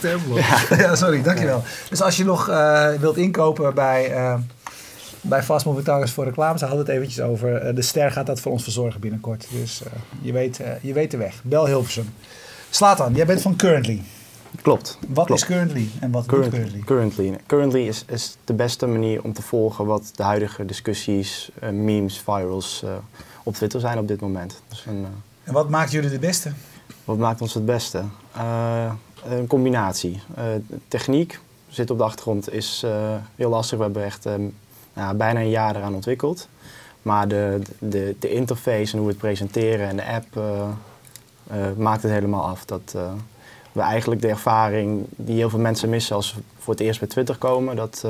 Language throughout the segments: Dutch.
Ja. sorry, dankjewel. Dus als je nog eh, wilt inkopen bij, uh, bij Fast Moving voor reclame, ze hadden het eventjes over. Eh, de ster gaat dat voor ons verzorgen binnenkort. Dus je, weet, je weet de weg. Bel Hilversum. Slatan, jij bent van Currently. Klopt. Wat klopt. is Currently en wat Current, doet Currently? Currently, currently is, is de beste manier om te volgen wat de huidige discussies, memes, virals op Twitter zijn op dit moment. Dus een, en wat maakt jullie de beste? Wat maakt ons het beste? Uh, een combinatie. Uh, techniek zit op de achtergrond, is uh, heel lastig. We hebben echt ja, bijna een jaar eraan ontwikkeld. Maar de, de, de interface en hoe we het presenteren en de app maakt het helemaal af. Dat we eigenlijk de ervaring die heel veel mensen missen als ze voor het eerst bij Twitter komen, dat,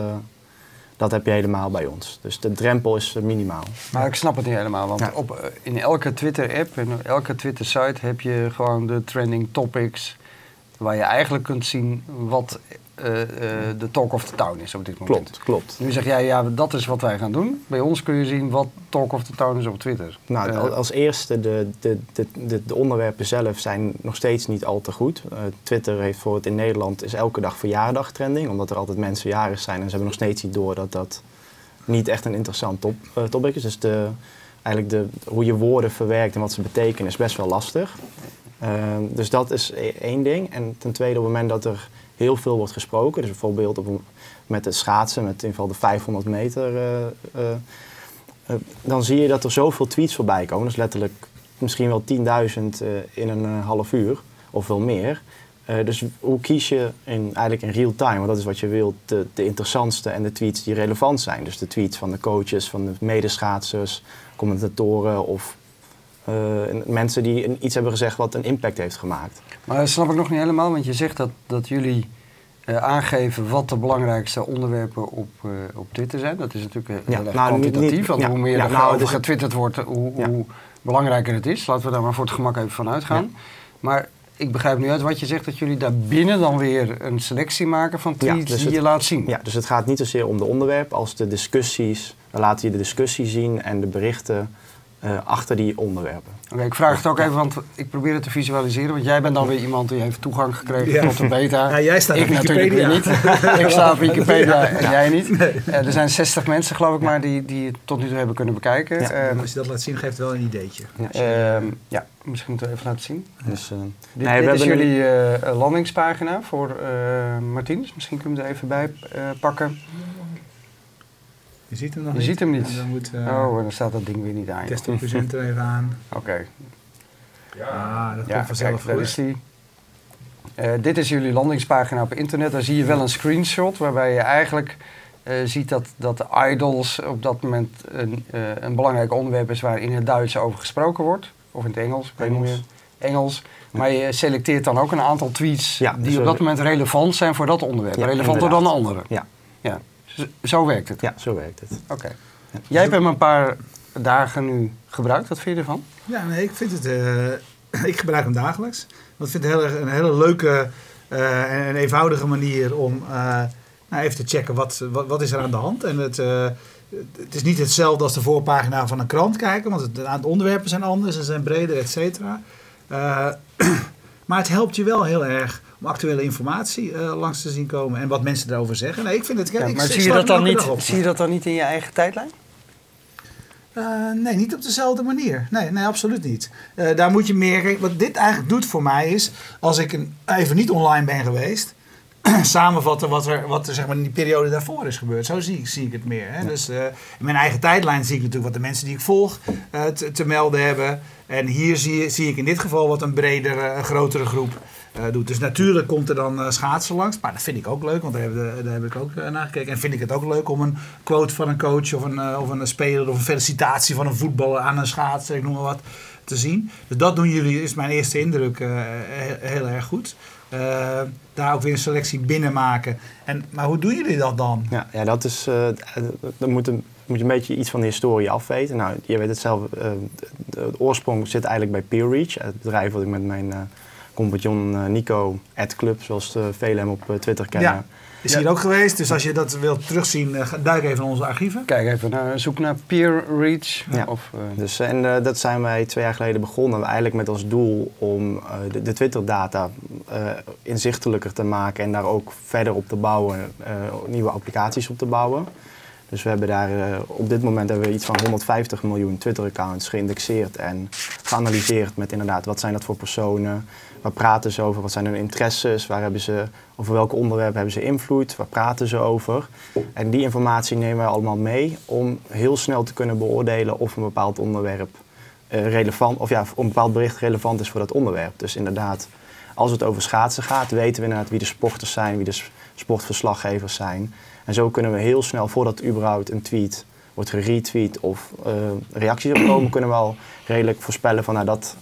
dat heb je helemaal bij ons. Dus de drempel is minimaal. Maar ik snap het niet helemaal, want op, eh, in elke Twitter-app en elke Twitter-site heb je gewoon de trending topics, waar je eigenlijk kunt zien wat uh, uh, de talk of the town is op dit moment. Klopt, klopt. Nu zeg jij, ja, dat is wat wij gaan doen. Bij ons kun je zien wat talk of the town is op Twitter. Nou, uh, als eerste, de, de, de, de, onderwerpen zelf zijn nog steeds niet al te goed. Twitter heeft voor het in Nederland is elke dag verjaardag trending, omdat er altijd mensen jarig zijn en ze hebben nog steeds niet door dat dat niet echt een interessant top, topic is. Dus de, eigenlijk de, hoe je woorden verwerkt en wat ze betekenen is best wel lastig. Dus dat is e-, één ding. En ten tweede, op het moment dat er heel veel wordt gesproken. Dus bijvoorbeeld op, met het schaatsen, met in ieder geval de 500 meter. Uh, uh, dan zie je dat er zoveel tweets voorbij komen. Dus letterlijk misschien wel 10.000 in een half uur of wel meer. dus hoe kies je in, eigenlijk in real time, want dat is wat je wilt, de, de interessantste en de tweets die relevant zijn. Dus de tweets van de coaches, van de medeschaatsers, commentatoren of uh, mensen die iets hebben gezegd wat een impact heeft gemaakt. Maar dat snap ik nog niet helemaal, want je zegt dat, dat jullie uh, aangeven wat de belangrijkste onderwerpen op, uh, op Twitter zijn. Dat is natuurlijk heel ja, erg nou, kwantitatief, niet, want ja, hoe meer ja, er nou, over getwitterd wordt, hoe, hoe, belangrijker het is. Laten we daar maar voor het gemak even van uitgaan. Maar ik begrijp nu uit wat je zegt, dat jullie daar binnen dan weer een selectie maken van tweets dus die het, je laat zien. Ja, dus het gaat niet zozeer om de onderwerpen als de discussies. Dan laat je de discussie zien en de berichten uh, achter die onderwerpen. Oké, ik vraag het ook even, want ik probeer het te visualiseren. Want jij bent dan weer iemand die heeft toegang gekregen ja. tot de beta. Ja, jij staat ik op Wikipedia. niet. ik sta op Wikipedia en jij niet. Nee. Uh, er zijn 60 mensen, geloof ik, maar die, die het tot nu toe hebben kunnen bekijken. Ja. Um, als je dat laat zien, geeft het wel een ideetje. Ja, um, ja misschien moeten we even laten zien. Dus, uh, dit, nee, dit is jullie een... landingspagina voor Martinez. Misschien kunnen we er even bij pakken. Je ziet hem nog je niet. Je ziet hem niet. Dan moet, uh, oh, en dan staat dat ding weer niet aan. Test presenter even aan. Oké. Okay. Ja, ah, dat ja, komt vanzelf kijk, is die. Uh, dit is jullie landingspagina op internet. Daar zie je wel een screenshot waarbij je eigenlijk uh, ziet dat, dat de idols op dat moment een, uh, een belangrijk onderwerp is waar in het Duits over gesproken wordt. Of in het Engels, ik weet niet meer. Engels. Maar je selecteert dan ook een aantal tweets ja, die dus op dat moment relevant zijn voor dat onderwerp. Ja, Relevanter dan de andere. Ja. ja. Zo werkt het? Ja, zo werkt het. Oké. Okay. Jij hebt hem een paar dagen nu gebruikt. Wat vind je ervan? Ja, nee, ik vind het... Uh, ik gebruik hem dagelijks. Want ik vind het heel, een hele leuke uh, en eenvoudige manier om uh, nou, even te checken wat, wat, wat, is er aan de hand. En het, het is niet hetzelfde als de voorpagina van een krant kijken. Want het, de onderwerpen zijn anders. Ze zijn breder, et cetera. maar het helpt je wel heel erg om actuele informatie uh, langs te zien komen en wat mensen daarover zeggen. Nee, ik vind het. Ja, ik, maar zie, je dat dan niet, zie je dat dan niet in je eigen tijdlijn? Uh, nee, niet op dezelfde manier. Nee, nee absoluut niet. Uh, daar moet je meer. Wat dit eigenlijk doet voor mij is. Als ik een, even niet online ben geweest. samenvatten wat er, wat er zeg maar, in die periode daarvoor is gebeurd. Zo zie, zie ik het meer. Hè? Ja. Dus uh, in mijn eigen tijdlijn zie ik natuurlijk wat de mensen die ik volg te, te, melden hebben. En hier zie, zie ik in dit geval wat een bredere, een grotere groep doet. Dus natuurlijk komt er dan uh, schaatsen langs. Maar dat vind ik ook leuk, want daar heb, daar heb ik ook uh, naar gekeken. En vind ik het ook leuk om een quote van een coach of een, of een speler of een felicitatie van een voetballer aan een schaatser, ik noem maar wat, te zien. Dus dat doen jullie, is mijn eerste indruk, heel, erg goed. daar ook weer een selectie binnen maken. En, maar hoe doen jullie dat dan? Ja, ja dat is. dan moet moet je een beetje iets van de historie afweten. Nou, je weet het zelf, de, de, de oorsprong zit eigenlijk bij PeerReach, het bedrijf wat ik met mijn compagnon eh, Nico, club, zoals de velen hem op eh, Twitter kennen. Ja. Is Ja. hier ook geweest, dus als je dat wilt terugzien, eh, ga- duik even in onze archieven. Kijk even naar, zoek naar peer reach. Ja. Of, eh, Dus, en eh, dat zijn wij twee jaar geleden begonnen, eigenlijk met als doel om eh, de, de Twitter-data eh, inzichtelijker te maken en daar ook verder op te bouwen, eh, nieuwe applicaties op te bouwen. Dus we hebben daar eh, op dit moment hebben we iets van 150 miljoen Twitter-accounts geïndexeerd en geanalyseerd met inderdaad wat zijn dat voor personen, waar praten ze over, wat zijn hun interesses, waar hebben ze, over welke onderwerpen hebben ze invloed, waar praten ze over. En die informatie nemen wij allemaal mee om heel snel te kunnen beoordelen of een bepaald onderwerp eh, relevant, of ja, een bepaald bericht relevant is voor dat onderwerp. Dus inderdaad, als het over schaatsen gaat, weten we inderdaad wie de sporters zijn, wie de sportverslaggevers zijn. En zo kunnen we heel snel, voordat überhaupt een tweet wordt geretweet of eh, reacties op komen, kunnen we al redelijk voorspellen van nou dat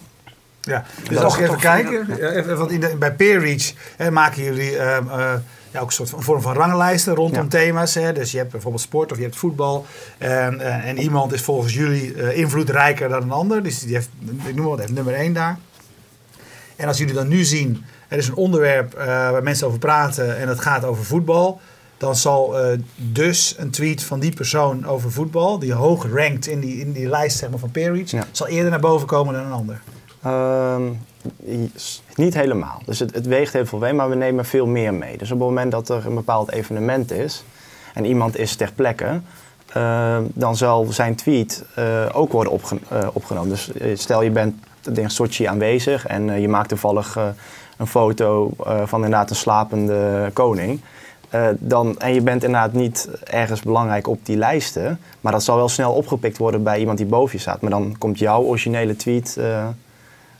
Ja, dus Dat als is je even kijken, eh, even, want in de, bij PeerReach hè, maken jullie ehm, eh, ja, ook een soort van, een vorm van ranglijsten rondom Ja. thema's. Hè. Dus je hebt bijvoorbeeld sport of je hebt voetbal. En, eh, en iemand is volgens jullie eh, invloedrijker dan een ander. Dus die heeft, ik noem maar wat, heeft nummer 1 daar. En als jullie dan nu zien, er is een onderwerp eh, waar mensen over praten en het gaat over voetbal. Dan zal eh, dus een tweet van die persoon over voetbal, die hoog rankt in die, in die lijst zeg maar, van PeerReach, Ja. zal eerder naar boven komen dan een ander. Ehm, niet helemaal. Dus het, het weegt heel veel mee, maar we nemen veel meer mee. Dus op het moment dat er een bepaald evenement is en iemand is ter plekke, ehm, dan zal zijn tweet eh, ook worden opge- eh, opgenomen. Dus stel je bent in Sochi aanwezig en je maakt toevallig een foto van inderdaad een slapende koning. Eh, dan, en je bent inderdaad niet ergens belangrijk op die lijsten. Maar dat zal wel snel opgepikt worden bij iemand die boven je staat. Maar dan komt jouw originele tweet eh,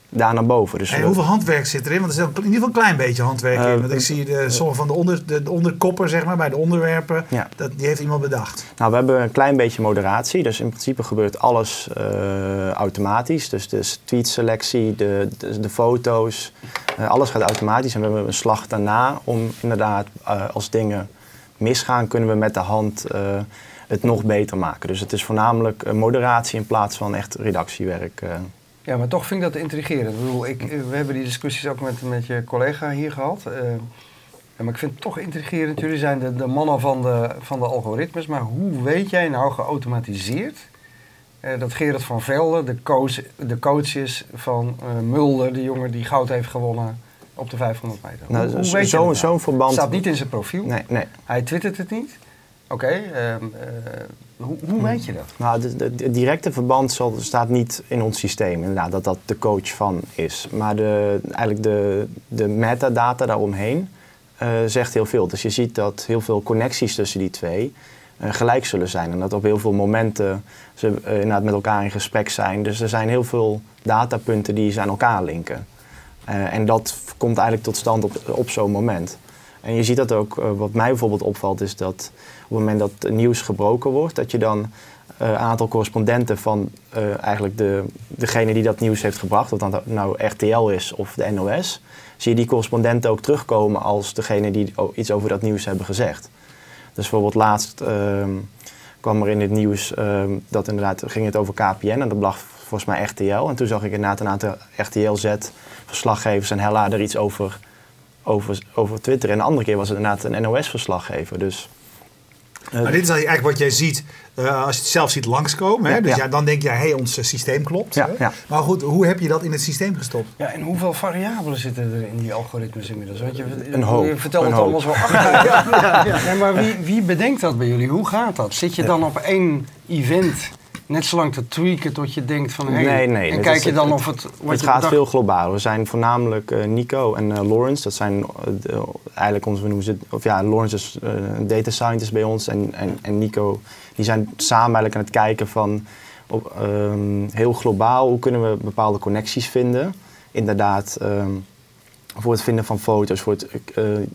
daar naar boven. Dus En hoeveel handwerk zit erin? Want er zit in ieder geval een klein beetje handwerk Eh, in. Want ik eh, zie de, sommige van de, onder, de, de onderkoppen, zeg maar, bij de onderwerpen, Ja. dat, die heeft iemand bedacht. Nou, we hebben een klein beetje moderatie. Dus in principe gebeurt alles eh, automatisch. Dus de tweetselectie, de, de, de foto's, eh, alles gaat automatisch. En we hebben een slag daarna om inderdaad, eh, als dingen misgaan, kunnen we met de hand eh, het nog beter maken. Dus het is voornamelijk eh, moderatie in plaats van echt redactiewerk. Ja, maar toch vind ik dat intrigerend. Ik bedoel, ik, we hebben die discussies ook met, met je collega hier gehad. eh, ja, maar ik vind het toch intrigerend. Jullie zijn de, de mannen van de, van de algoritmes. Maar hoe weet jij nou geautomatiseerd eh, dat Gerard van Velde de coach, de coach is van eh, Mulder, de jongen die goud heeft gewonnen op de 500 meter? Nou, hoe, hoe weet zo- nou? zo'n verband- Het staat niet in zijn profiel. Nee, nee. Hij twittert het niet. Oké, ehm, eh, hoe, hoe weet je dat? Nou, de directe verband zal, staat niet in ons systeem, inderdaad, dat dat de coach van is. Maar de, eigenlijk de, de metadata daaromheen eh, zegt heel veel. Dus je ziet dat heel veel connecties tussen die twee eh, gelijk zullen zijn. En dat op heel veel momenten ze eh, inderdaad met elkaar in gesprek zijn. Dus er zijn heel veel datapunten die ze aan elkaar linken. En dat komt eigenlijk tot stand op, op zo'n moment. En je ziet dat ook, eh, wat mij bijvoorbeeld opvalt, is dat op het moment dat nieuws gebroken wordt, dat je dan eh, een aantal correspondenten van eh, eigenlijk de, degene die dat nieuws heeft gebracht, of dat nou RTL is of de NOS, zie je die correspondenten ook terugkomen als degene die iets over dat nieuws hebben gezegd. Dus bijvoorbeeld laatst ehm, kwam er in het nieuws ehm, dat inderdaad ging het over KPN en dat lag volgens mij RTL. En toen zag ik inderdaad een aantal RTL-Z-verslaggevers en Hella er iets over, over, over Twitter. En de andere keer was het inderdaad een NOS-verslaggever. Dus, eh, Maar dit is eigenlijk wat jij ziet eh, als je het zelf ziet langskomen. Hè? Ja, dus ja. ja. dan denk je, hé, hey, ons eh, systeem klopt. Ja, hè? ja. Maar goed, hoe heb je dat in het systeem gestopt? Ja, en hoeveel variabelen zitten er in die algoritmes inmiddels? Want je, Een hoop, je vertelt het hoop. allemaal zo achter. ja, ja, ja. Nee, maar wie, wie bedenkt dat bij jullie? Hoe gaat dat? Zit je dan op één event net zo lang te tweaken tot je denkt van... Hey, Nee, nee, En kijk is je het- dan het- of het... Wat het je gaat bedacht- veel globaler. We zijn voornamelijk eh, Nico en eh, Lawrence. Dat zijn eh, de- eigenlijk onze, we noemen ze, of ja, Lawrence is een data scientist bij ons en, en, en Nico, die zijn samen eigenlijk aan het kijken van op, ehm, heel globaal hoe kunnen we bepaalde connecties vinden. Inderdaad, ehm, voor het vinden van foto's. Voor het,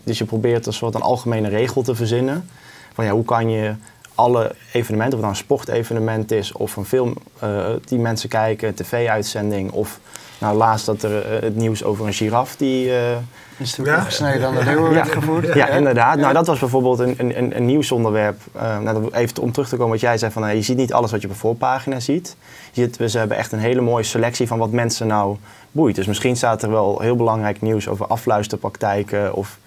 dus je probeert een soort een algemene regel te verzinnen. Van ja, hoe kan je alle evenementen, of het nou een sportevenement is of een film eh, die mensen kijken, een tv-uitzending of nou laatst dat er eh, het nieuws over een giraf die... eh, Is toen Ja. gesneden aan de leeuwen werd gevoerd. ja, inderdaad. Nou, dat was bijvoorbeeld een, een, een, een nieuwsonderwerp. Eh, nou, dat- even om terug te komen wat jij zei, van, eh, je ziet niet alles wat je op de voorpagina ziet. Je ziet we, ze hebben echt een hele mooie selectie van wat mensen nou boeit. Dus misschien staat er wel heel belangrijk nieuws over afluisterpraktijken of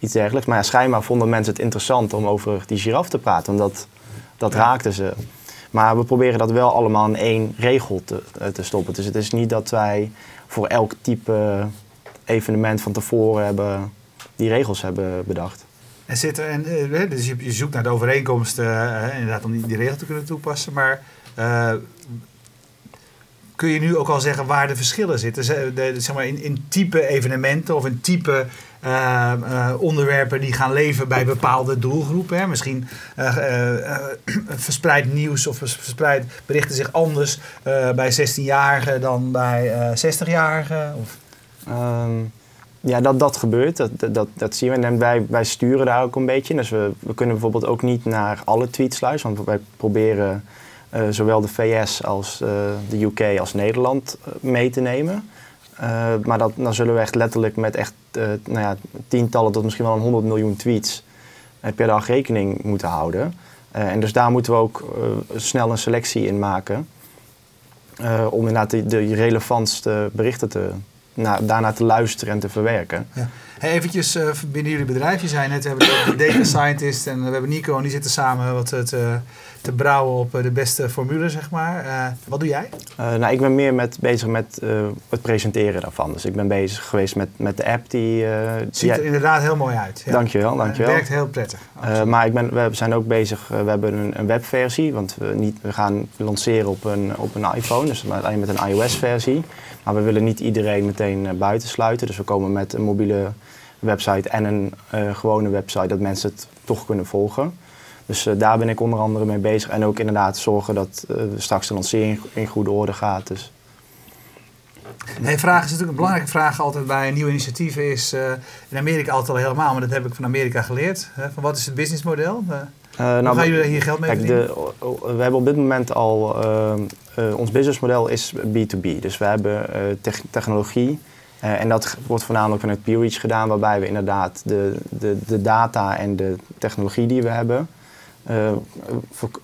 iets dergelijks. Maar ja, schijnbaar vonden mensen het interessant om over die giraf te praten, want dat, dat raakte ze. Maar we proberen dat wel allemaal in één regel te, eh, te stoppen. Dus het is niet dat wij voor elk type evenement van tevoren hebben die regels hebben bedacht. En zit er, en, eh, dus je, zoekt naar de overeenkomsten, eh, inderdaad, om die, die regel te kunnen toepassen. Maar kun je nu ook al zeggen waar de verschillen zitten? Zeg maar in, in type evenementen of in type eh, eh, onderwerpen die gaan leven bij bepaalde doelgroepen. Hè? Misschien eh, eh, verspreid nieuws of vers- verspreid berichten zich anders bij 16-jarigen dan bij eh 60-jarigen. Of... Ehm, ja, dat, dat gebeurt. Dat, dat- dat, zien we. En wij, wij sturen daar ook een beetje. Dus we, we kunnen bijvoorbeeld ook niet naar alle tweets luisteren. Want wij proberen zowel de VS als de UK als Nederland mee te nemen. Maar dat, dan zullen we echt letterlijk met echt nou ja, tientallen tot misschien wel een 100 miljoen tweets eh, per dag rekening moeten houden. Eh, en dus daar moeten we ook eh, snel een selectie in maken. eh, om inderdaad de, de relevantste berichten te, na, daarna te luisteren en te verwerken. Ja. Hey, eventjes eh, binnen jullie bedrijf. Je zei net, we hebben de data scientist en we hebben Nico. En die zitten samen wat te, te brouwen op eh, de beste formule, zeg maar. Eh, wat doe jij? Nou, ik ben meer met, bezig met het presenteren daarvan. Dus ik ben bezig geweest met, met de app die... Het ziet ja, er inderdaad heel mooi uit. Ja. Dankjewel, dankjewel. Het werkt heel prettig. Maar ik ben, we zijn ook bezig, we hebben een, een webversie, want we, niet, we gaan lanceren op een, op een iPhone, dus alleen met een iOS-versie. Maar we willen niet iedereen meteen eh, buitensluiten, dus we komen met een mobiele website en een eh, gewone website, dat mensen het toch kunnen volgen. Dus eh, daar ben ik onder andere mee bezig en ook inderdaad zorgen dat eh, straks de lancering in goede orde gaat. Dus. Hey, vraag is natuurlijk een belangrijke vraag altijd bij nieuwe initiatieven. Is eh, in Amerika altijd al helemaal, maar dat heb ik van Amerika geleerd. Hè, van wat is het businessmodel? Eh, hoe nou, gaan jullie hier geld mee Kijk, verdienen? de, we hebben op dit moment al, ons businessmodel is B2B. Dus we hebben tech- technologie en dat wordt voornamelijk vanuit PeerReach gedaan, waarbij we inderdaad de, de, de data en de technologie die we hebben, eh,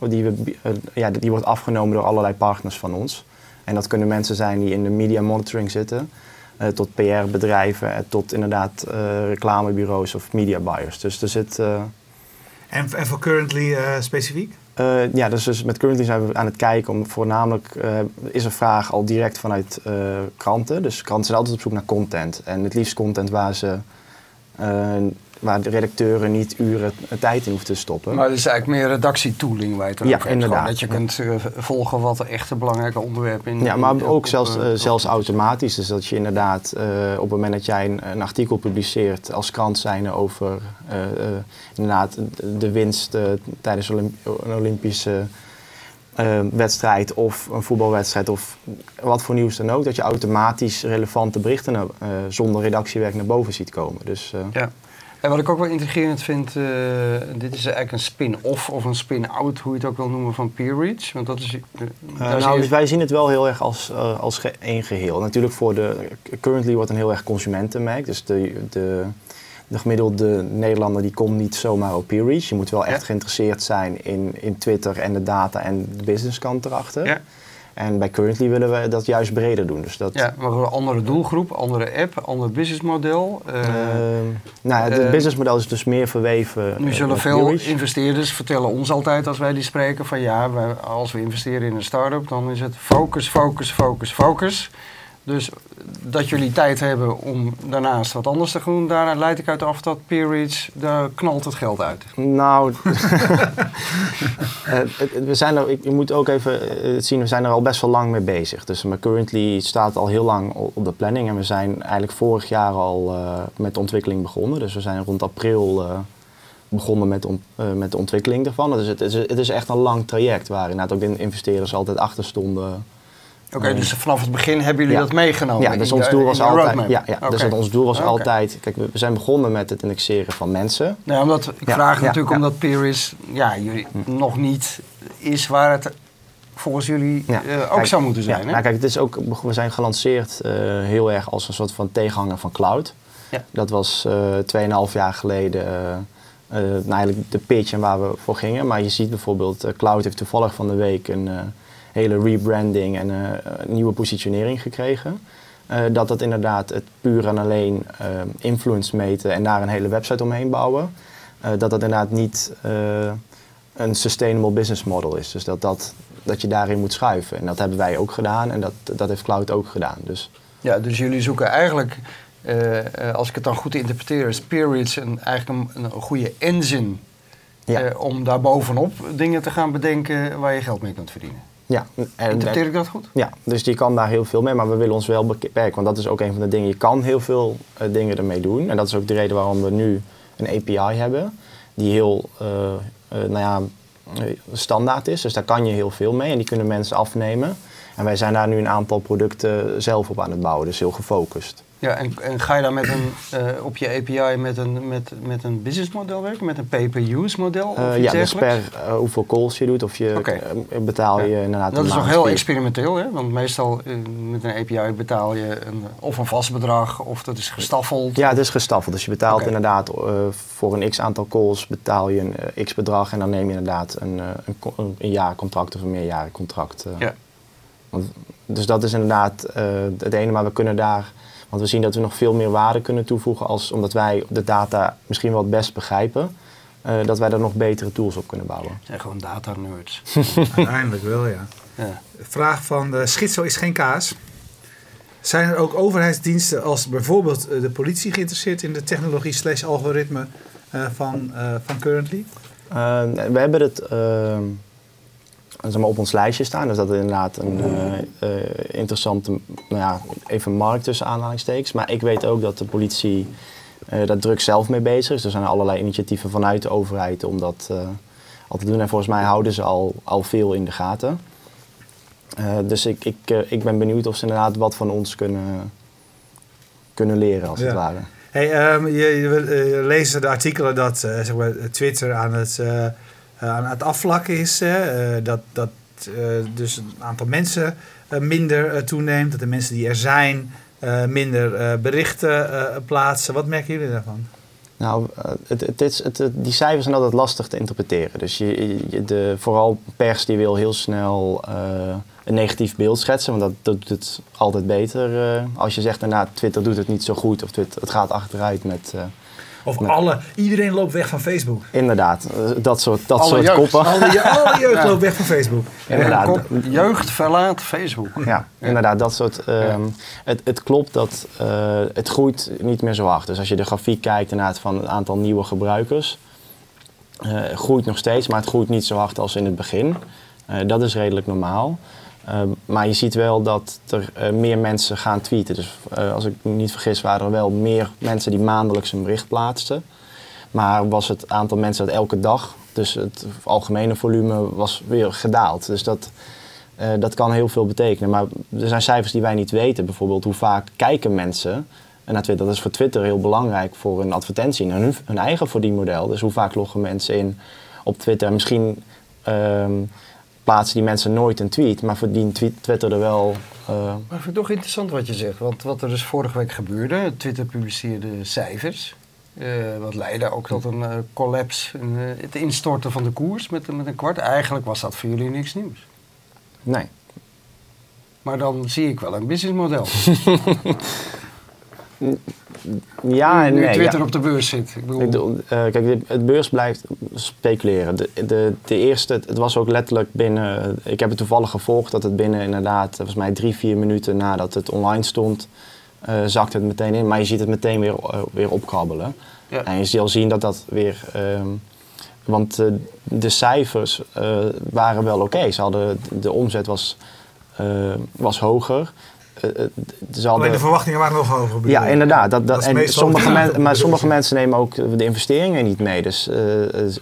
die, we, eh, ja, die wordt afgenomen door allerlei partners van ons. En dat kunnen mensen zijn die in de media monitoring zitten, eh, tot PR-bedrijven, eh, tot inderdaad eh, reclamebureaus of media buyers. Dus er zit... eh, En, voor currently eh, specifiek? Eh, ja, dus, dus met Currently zijn we aan het kijken om voornamelijk eh, is een vraag al direct vanuit eh, kranten. Dus kranten zijn altijd op zoek naar content. En het liefst content waar ze waar de redacteuren niet uren tijd in hoeven te stoppen. Maar het is eigenlijk meer redactietooling waar je het Ja, over hebt. Gewoon inderdaad. Dat je kunt eh, volgen wat er echte belangrijke onderwerpen in ja, maar ook op, zelfs, eh, eh, zelfs automatisch. Dus dat je inderdaad op het moment dat jij een, een artikel publiceert als krant zijnde over inderdaad de- de winst tijdens Olymp- een Olympische wedstrijd of een voetbalwedstrijd of wat voor nieuws dan ook, dat je automatisch relevante berichten zonder redactiewerk naar boven ziet komen. Dus Ja. En wat ik ook wel intrigerend vind, eh, dit is eigenlijk een spin-off of een spin-out, hoe je het ook wil noemen, van PeerReach. Want dat is... eh, Uh, zie nou, je- dus wij zien het wel heel erg als, eh, als ge- één geheel. Natuurlijk voor de... Currently wordt een heel erg consumentenmerk. Dus de, de, de gemiddelde Nederlander die komt niet zomaar op PeerReach. Je moet wel echt Ja. geïnteresseerd zijn in, in Twitter en de data en de businesskant erachter. Ja. En bij Currently willen we dat juist breder doen. Dus dat, Ja, maar een andere doelgroep, andere app, ander businessmodel. Eh, eh, nou ja, het eh, businessmodel is dus meer verweven. nu eh, zullen met veel investeerders vertellen ons altijd als wij die spreken van ja, wij, als we investeren in een start-up, dan is het focus, focus, focus, focus. Dus dat jullie tijd hebben om daarnaast wat anders te doen, daar leid ik uit af dat PeerReach, daar knalt het geld uit. Nou, eh, het- het- we zijn er, je moet ook even eh, het zien, we zijn er al best wel lang mee bezig. Dus maar currently staat al heel lang op de planning en we zijn eigenlijk vorig jaar al eh, met de ontwikkeling begonnen. Dus we zijn rond april begonnen met, met de ontwikkeling daarvan. Dus het, is, het is echt een lang traject waar inderdaad ook de investeerders altijd achter stonden Oké, Eh, dus vanaf het begin hebben jullie Ja. dat meegenomen? ja, dus je- ons doel was altijd. Ja, ja, dus Oké. ons doel was altijd. Kijk, we zijn begonnen met het indexeren van mensen. Nee, omdat, ik vraag natuurlijk omdat Peeris ja, jullie nog niet is waar het volgens jullie Ja. eh, ook Kijk, zou moeten zijn. Ja, hè? nou, kijk, het is ook, we zijn gelanceerd eh, heel erg als een soort van tegenhanger van cloud. Ja. Dat was eh 2,5 jaar geleden eh, eh, nou, eigenlijk de pitch en waar we voor gingen. Maar je ziet bijvoorbeeld, eh, cloud heeft toevallig van de week een eh, hele rebranding en eh, een nieuwe positionering gekregen. Eh, dat dat inderdaad het puur en alleen eh, influence meten en daar een hele website omheen bouwen. eh, dat dat inderdaad niet eh, een sustainable business model is. Dus dat, dat, dat je daarin moet schuiven. En dat hebben wij ook gedaan en dat, dat heeft Cloud ook gedaan. Dus Ja, dus jullie zoeken eigenlijk, eh, eh, als ik het dan goed interpreteer, is Periods een, eigenlijk een, een goede engine ja, eh, om daar bovenop dingen te gaan bedenken waar je geld mee kunt verdienen. Ja. En, Interpreteer ik dat goed? ja, dus je kan daar heel veel mee, maar we willen ons wel beperken. Want dat is ook een van de dingen. Je kan heel veel eh, dingen ermee doen. En dat is ook de reden waarom we nu een API hebben. Die heel eh, eh, nou ja, standaard is. Dus daar kan je heel veel mee. En die kunnen mensen afnemen. En wij zijn daar nu een aantal producten zelf op aan het bouwen. Dus heel gefocust. Ja, en, en ga je dan met een, eh, op je API met een, met, met een businessmodel werken? Met een pay-per-use model? Of iets ja, dus per eh, hoeveel calls je doet of je betaal je Ja. inderdaad Dat is nog heel experimenteel, hè? Want meestal met een API betaal je een, of een vast bedrag of dat is gestaffeld. Ja, het is gestaffeld. Dus je betaalt inderdaad voor een x aantal calls betaal je een eh, x bedrag en dan neem je inderdaad een, een, een, jaarcontract of een meerjarencontract. Ja. Want, dus dat is inderdaad het ene, maar we kunnen daar, want we zien dat we nog veel meer waarde kunnen toevoegen als omdat wij de data misschien wel het best begrijpen, eh, dat wij daar nog betere tools op kunnen bouwen. Het zijn gewoon data nerds. Uiteindelijk wel, ja. ja. Vraag van de Schizo is geen kaas. Zijn er ook overheidsdiensten als bijvoorbeeld eh, de politie geïnteresseerd in de technologie slash algoritme eh, van, eh, van Currently? We hebben het eh, zeg maar op ons lijstje staan. Dus dat is inderdaad een eh, eh, interessante, nou ja, even markt tussen aanhalingstekens. Maar ik weet ook dat de politie eh daar druk zelf mee bezig is. Er zijn allerlei initiatieven vanuit de overheid om dat eh, al te doen. En volgens mij houden ze al, al veel in de gaten. Eh, dus ik, ik, eh, ik ben benieuwd of ze inderdaad wat van ons kunnen, kunnen leren, als Ja. het ware. Hey, ehm, je, je, eh, je leest de artikelen dat eh, zeg maar, Twitter aan het, eh, eh, aan het afvlakken is. eh, dat dat eh, dus een aantal mensen eh, minder eh, toeneemt. Dat de mensen die er zijn eh, minder eh, berichten eh, plaatsen. Wat merken jullie daarvan? Nou, eh, die cijfers zijn altijd lastig te interpreteren. Dus je, de, vooral pers die wil heel snel eh, een negatief beeld schetsen, want dat, dat doet het altijd beter. eh, als je zegt, nou, Twitter doet het niet zo goed of Twitter, het gaat achteruit met... eh, Of Nee. alle, iedereen loopt weg van Facebook. inderdaad, eh, dat soort, dat Alle soort jeugd. koppen. Alle, je- alle jeugd Ja. loopt weg van Facebook. Inderdaad. Kop, jeugd verlaat Facebook. Ja, inderdaad, dat soort. ehm, het, het klopt dat eh, het groeit niet meer zo hard. Dus als je de grafiek kijkt inderdaad van het aantal nieuwe gebruikers, eh groeit nog steeds, maar het groeit niet zo hard als in het begin. Eh, dat is redelijk normaal. Ehm, maar je ziet wel dat er eh, meer mensen gaan tweeten. Dus eh, als ik me niet vergis, waren er wel meer mensen die maandelijks een bericht plaatsten. Maar was het aantal mensen dat elke dag, dus het algemene volume, was weer gedaald. Dus dat, eh, dat kan heel veel betekenen. Maar er zijn cijfers die wij niet weten. Bijvoorbeeld hoe vaak kijken mensen naar Twitter. Dat is voor Twitter heel belangrijk voor een advertentie en hun, hun eigen verdienmodel. Dus hoe vaak loggen mensen in op Twitter. Misschien ehm, plaatsen die mensen nooit een tweet, maar verdient tweet- Twitter er wel... eh, Maar ik vind het toch interessant wat je zegt. Want wat er dus vorige week gebeurde, Twitter publiceerde cijfers. eh, wat leidde ook tot een eh, collapse, een, het instorten van de koers met, met een kwart. Eigenlijk was dat voor jullie niks nieuws. nee. Maar dan zie ik wel een businessmodel. Ja en nu. Twitter ja. op de beurs zit. Ik bedoel, Ik bedoel, eh, kijk, het beurs blijft speculeren. De, de, de eerste, het was ook letterlijk binnen, ik heb het toevallig gevolgd dat het binnen inderdaad, volgens mij drie, vier minuten nadat het online stond, eh zakt het meteen in. Maar je ziet het meteen weer, eh, weer opkrabbelen. Ja. En je zal zien dat dat weer, ehm, want eh, de cijfers eh, waren wel oké. Ze hadden, de omzet was, eh, was hoger. Eh, eh, ze hadden- Alleen de verwachtingen waren nog hoger. bedoel ja, inderdaad. Dat, dat, en sommige, men- maar sommige mensen nemen ook de investeringen niet mee. Dus eh,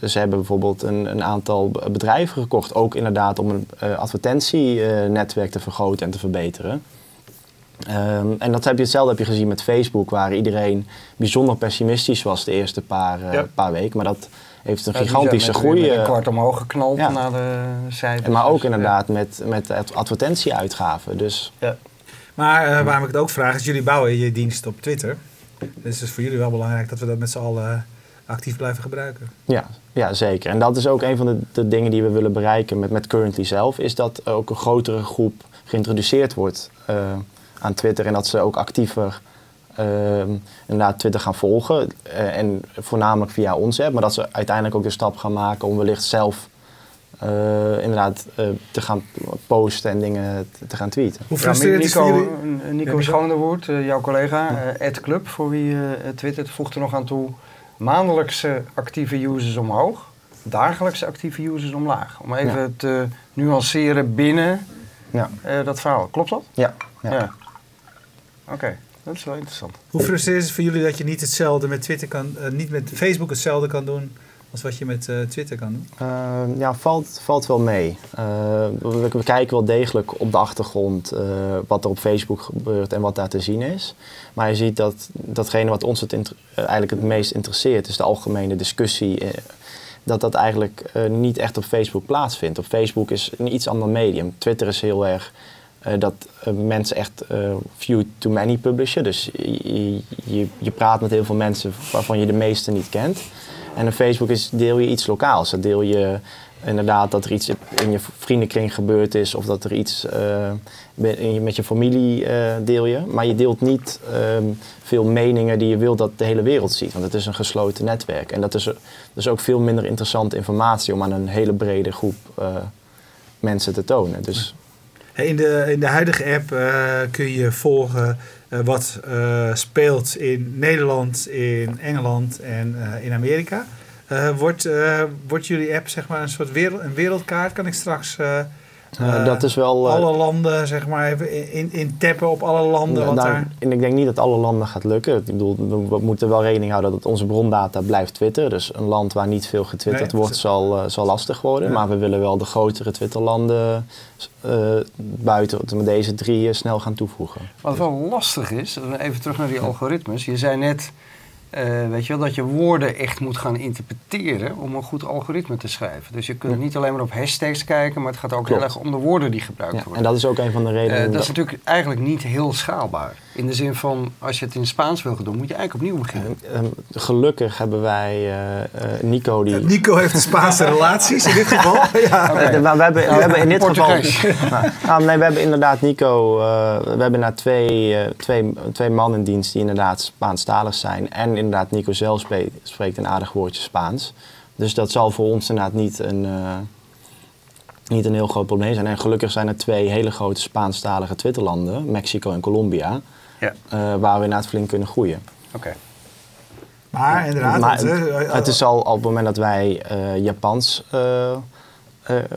ze hebben bijvoorbeeld een, een aantal bedrijven gekocht. Ook inderdaad om een eh, advertentienetwerk te vergroten en te verbeteren. Ehm, en dat heb je, hetzelfde heb je gezien met Facebook, waar iedereen bijzonder pessimistisch was de eerste paar, Ja. paar weken. Maar dat heeft een Ja, gigantische met- groei. met een kwart omhoog geknald Ja. naar de cijfers. en maar ook Dus, inderdaad met, met ad- advertentieuitgaven. Dus Ja. Maar eh, waarom ik het ook vraag is, jullie bouwen je dienst op Twitter. Dus het is voor jullie wel belangrijk dat we dat met z'n allen actief blijven gebruiken. Ja, ja, zeker. En dat is ook een van de, dingen die we willen bereiken met, met Currently zelf, is dat ook een grotere groep geïntroduceerd wordt eh, aan Twitter en dat ze ook actiever ehm, inderdaad Twitter gaan volgen. Eh, en voornamelijk via ons app, maar dat ze uiteindelijk ook de stap gaan maken om wellicht zelf eh, inderdaad eh, te gaan posten en dingen te, te gaan tweeten. Hoe Ja, frustrerend is het voor Nico, jullie? eh, Nico Ja, Nico. Schonewoord, jouw collega, eh Ed Club, voor wie eh twittert, voegt er nog aan toe. Maandelijkse actieve users omhoog, dagelijkse actieve users omlaag. Om even Ja. te nuanceren binnen Ja, eh, dat verhaal. Klopt dat? ja, ja. Oké, dat is wel interessant. Hoe frustrerend is het voor jullie dat je niet hetzelfde met Twitter kan, niet met Facebook hetzelfde kan doen als wat je met eh, Twitter kan doen? Uh, ja, valt, valt wel mee. Uh, we, we kijken wel degelijk op de achtergrond uh, wat er op Facebook gebeurt en wat daar te zien is. Maar je ziet dat datgene wat ons het eigenlijk het meest interesseert, is de algemene discussie, dat dat eigenlijk niet echt op Facebook plaatsvindt. Op Facebook is een iets ander medium. Twitter is heel erg dat mensen echt few to many publishen. Dus je, je, je praat met heel veel mensen waarvan je de meeste niet kent. En op Facebook is, deel je iets lokaals. Dan deel je inderdaad dat er iets in je vriendenkring gebeurd is of dat er iets uh, met je familie uh, deel je. Maar je deelt niet um, veel meningen die je wilt dat de hele wereld ziet. Want het is een gesloten netwerk. En dat is dus ook veel minder interessante informatie om aan een hele brede groep uh, mensen te tonen. Dus, in, de, in de huidige app kun je volgen wat uh, speelt in Nederland, in Engeland en in Amerika. wordt, wordt jullie app zeg maar een soort wereld, een wereldkaart? Kan ik straks dat is wel, alle landen zeg maar even in, in tappen op alle landen? Nou, wat daar... En ik denk niet dat alle landen gaat lukken. Ik bedoel, we moeten wel rekening houden dat onze brondata blijft Twitter. Dus een land waar niet veel getwitterd nee, wordt zal, uh, zal lastig worden. Ja. Maar we willen wel de grotere Twitterlanden uh, buiten deze drie uh, snel gaan toevoegen. Wat wel lastig is, even terug naar die algoritmes. Je zei net, uh, weet je wel, dat je woorden echt moet gaan interpreteren om een goed algoritme te schrijven. Dus je kunt ja. niet alleen maar op hashtags kijken, maar het gaat ook Klopt. heel erg om de woorden die gebruikt ja, worden. En dat is ook een van de redenen. Uh, dat is natuurlijk eigenlijk niet heel schaalbaar. In de zin van, als je het in Spaans wil doen, moet je eigenlijk opnieuw beginnen. Uh, gelukkig hebben wij Nico die... Nico heeft Spaanse relaties in dit geval. ja. Okay. Maar we hebben, we hebben in dit geval... nou, nee, we hebben inderdaad Nico... we hebben na twee, twee, twee mannen in dienst die inderdaad Spaanstalig zijn. En inderdaad Nico zelf spreekt, spreekt een aardig woordje Spaans. Dus dat zal voor ons inderdaad niet een, uh, niet een heel groot probleem zijn. En gelukkig zijn er twee hele grote Spaanstalige Twitterlanden, Mexico en Colombia, ja. uh, waar we inderdaad flink kunnen groeien. Oké. Okay. Maar inderdaad, maar, het, uh, het is al op het moment dat wij Japans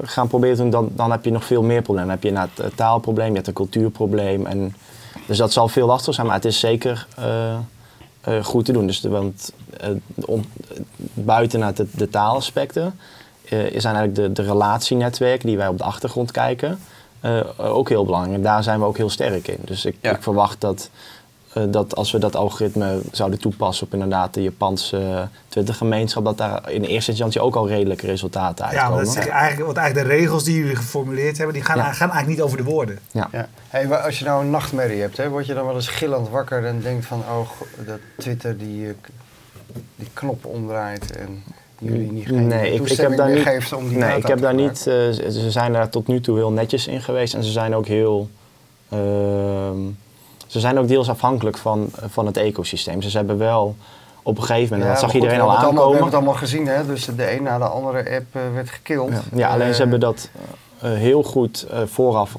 gaan proberen te doen, dan, dan heb je nog veel meer problemen. Dan heb je een taalprobleem, je hebt een cultuurprobleem. En, dus dat zal veel lastiger zijn, maar het is zeker uh, goed te doen. Dus de, want uh, on, buiten naar de, de taalaspecten uh, zijn eigenlijk de, de relatienetwerken die wij op de achtergrond kijken ook heel belangrijk. En daar zijn we ook heel sterk in. Dus ik, ja. ik verwacht dat, dat als we dat algoritme zouden toepassen op inderdaad de Japanse Twittergemeenschap, dat daar in eerste instantie ook al redelijke resultaten uitkomen. Ja, dat is eigenlijk, want eigenlijk de regels die jullie geformuleerd hebben, die gaan, ja. gaan eigenlijk niet over de woorden. Ja. ja. Hey, als je nou een nachtmerrie hebt, hè, word je dan wel eens gillend wakker en denkt van, oh, dat Twitter die, die knop omdraait en jullie niet geen nee, ik, ik heb daar niet, geeft om die Nee, ik heb daar niet, uh, ze zijn daar tot nu toe heel netjes in geweest en ze zijn ook heel... Uh, ze zijn ook deels afhankelijk van, van het ecosysteem. Dus ze hebben wel op een gegeven moment, ja, dat zag goed, iedereen al aankomen. Allemaal, we hebben het allemaal gezien, hè? dus de een na de andere app uh, werd gekild. Ja, ja alleen ze hebben dat uh, heel goed vooraf,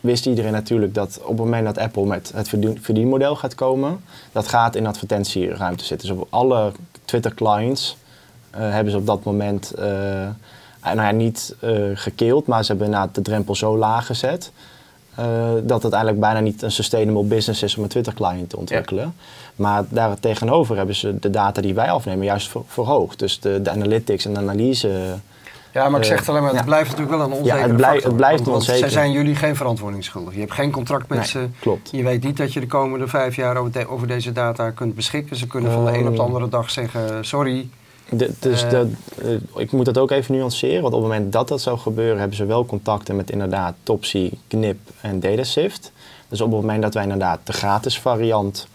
wist iedereen natuurlijk dat op het moment dat Apple met het verdien, verdienmodel gaat komen, dat gaat in advertentieruimte zitten. Dus op alle Twitter clients hebben ze op dat moment nou ja, niet gekild, maar ze hebben inderdaad de drempel zo laag gezet. Eh, dat het eigenlijk bijna niet een sustainable business is om een Twitter-client te ontwikkelen. Maar daar tegenover hebben ze de data die wij afnemen juist ver- verhoogd. Dus de, de analytics en de analyse. Ja, maar ik zeg het alleen maar, het Ja. blijft natuurlijk wel een onzekere het blijft- factor. het blijft Want- want onzeker. Zij zijn jullie geen verantwoording schuldig. Je hebt geen contract met Nee, ze. klopt. Je weet niet dat je de komende vijf jaar over, de- over deze data kunt beschikken. Ze kunnen van de een op de Ehm. andere dag zeggen, sorry. De, dus Eh. dat, eh, ik moet dat ook even nuanceren, want op het moment dat dat zou gebeuren, hebben ze wel contacten met inderdaad Topsy, Knip en Datasift. Dus op het moment dat wij inderdaad de gratis variant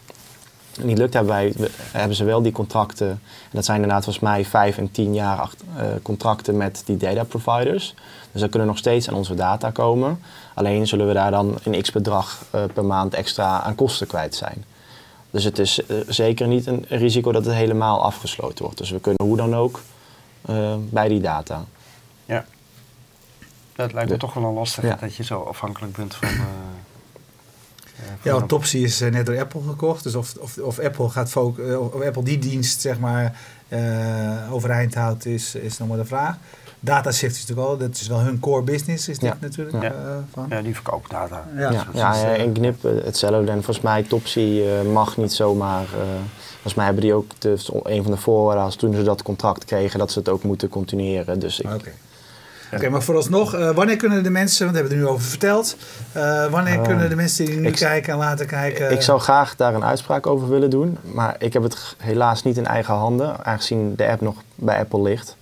niet lukt, hebben, wij, hebben ze wel die contracten. En dat zijn inderdaad volgens mij vijf en tien jaar acht- eh, contracten met die data providers. Dus dan kunnen nog steeds aan onze data komen. Alleen zullen we daar dan een x bedrag per maand extra aan kosten kwijt zijn. Dus het is eh, zeker niet een risico dat het helemaal afgesloten wordt. Dus we kunnen hoe dan ook eh, bij die data. Ja. Dat lijkt me De- toch wel een lastig Ja. dat je zo afhankelijk bent van... van Ja, want een- Topsy is net door Apple gekocht. Dus of, of, of Apple gaat of Apple die dienst zeg maar eh, overeind houdt, is, is nog maar de vraag. Datashift is natuurlijk al, dat is wel hun core business, is dit Ja. natuurlijk. Ja. eh, van. Ja, die verkoopt data. Ja. Ja, dus ja, eh, en Knip eh, hetzelfde. En volgens mij Topsy eh, mag niet zomaar... eh, volgens mij hebben die ook de, een van de voorwaarden als toen ze dat contract kregen... dat ze het ook moeten continueren. Dus ik, Oké. Oké, maar vooralsnog, eh, wanneer kunnen de mensen, want we hebben het er nu over verteld, eh, wanneer Eh, kunnen de mensen die nu ik- kijken en laten kijken? ik zou graag daar een uitspraak over willen doen. Maar ik heb het helaas niet in eigen handen. Aangezien de app nog bij Apple ligt.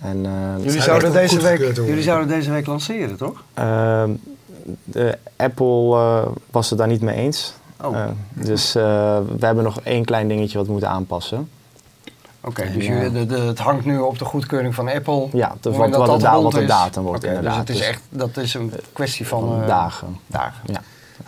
En, eh, Jullie zou zouden, deze week, jullie zouden deze week lanceren, toch? Ehm, de Apple eh, was het daar niet mee eens. Oh, Eh, dus eh, we hebben nog één klein dingetje wat we moeten aanpassen. oké. Dus ja. jullie, de, de, het hangt nu op de goedkeuring van Apple. Ja, de, het wat, dat wat, dat de, da- rond wat de is- datum wordt Oké, inderdaad. Dus het is Dus echt, dat is een kwestie van, van dagen. dagen. Ja.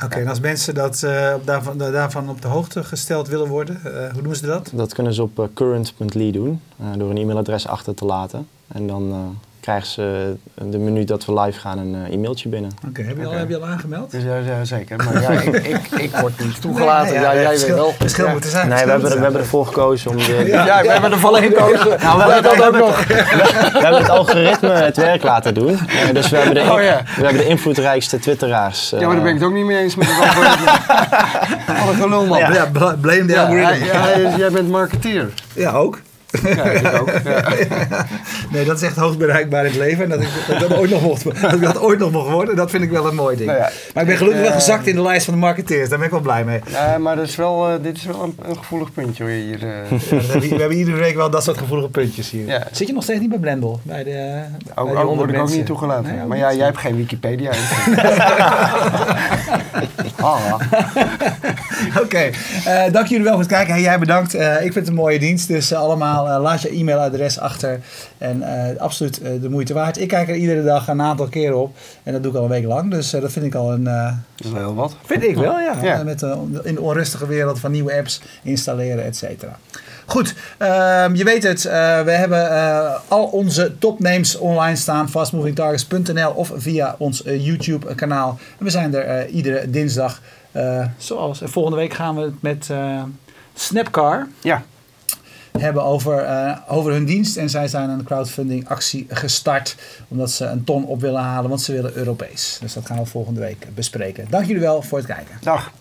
Oké, en als mensen dat, eh, daarvan, daarvan op de hoogte gesteld willen worden, eh, hoe doen ze dat? Dat kunnen ze op current.ly doen, eh, door een e-mailadres achter te laten. En dan eh, krijgen ze de minuut dat we live gaan een eh, e-mailtje binnen. Oké, heb, je al- heb je al aangemeld? Dus ja, ja, zeker. Maar ja, ik, ik, ik word niet toegelaten. Nee, ja, jij verschil- weet wel. Verschil Ja. moet er zijn. Nee, we hebben, we er hebben ervoor gekozen om de, Ja, we hebben ervoor gekozen. Nou, we hebben, dat we, ook hebben, nog. we hebben het algoritme het werk laten doen. Eh, dus we hebben de, Oh, ja. we hebben de invloedrijkste twitteraars. eh, Ja, maar daar ben ik het ook niet mee eens met het algoritme. Wat een gelul, man. Ja, bla- blame the is- jij bent marketeer. Ja, ook. Ja, ik ook. Ja. Nee, dat is echt hoogst bereikbaar in het leven. En dat ik dat, dat ooit nog mocht, dat ik dat ooit nog mocht worden, dat vind ik wel een mooi ding. Nou maar ik ben gelukkig wel eh, gezakt in de lijst van de marketeers. Daar ben ik wel blij mee. Ja, maar dat is wel, eh, dit is wel een, een gevoelig puntje hoor, hier. eh. We, hebben, iedere week wel dat soort gevoelige puntjes hier. Zit je nog steeds niet bij Blendel? Bij de, bij Ook, honderd word ik ook mensen? niet toegelaten. Nee, ook maar ja, jij hebt geen Wikipedia. ah, Oké, eh, dank jullie wel voor het kijken. Hey, jij bedankt. Eh, ik vind het een mooie dienst. Dus eh, allemaal eh, laat je e-mailadres achter. En eh, absoluut eh, de moeite waard. Ik kijk er iedere dag een aantal keren op. En dat doe ik al een week lang. Dus dat vind ik al een... dat is wel heel wat. Vind ik wel, ja. Ja. Met, in de onrustige wereld van nieuwe apps installeren, et cetera. Goed, ehm, je weet het. we hebben al onze topnames online staan. Fastmovingtargets.nl of via ons YouTube kanaal. En we zijn er iedere dinsdag. zoals eh, volgende week gaan we het met Snapcar Ja, hebben over, eh, over hun dienst. En zij zijn een crowdfunding actie gestart. Omdat ze een ton op willen halen. Want ze willen Europees. Dus dat gaan we volgende week bespreken. Dank jullie wel voor het kijken. dag.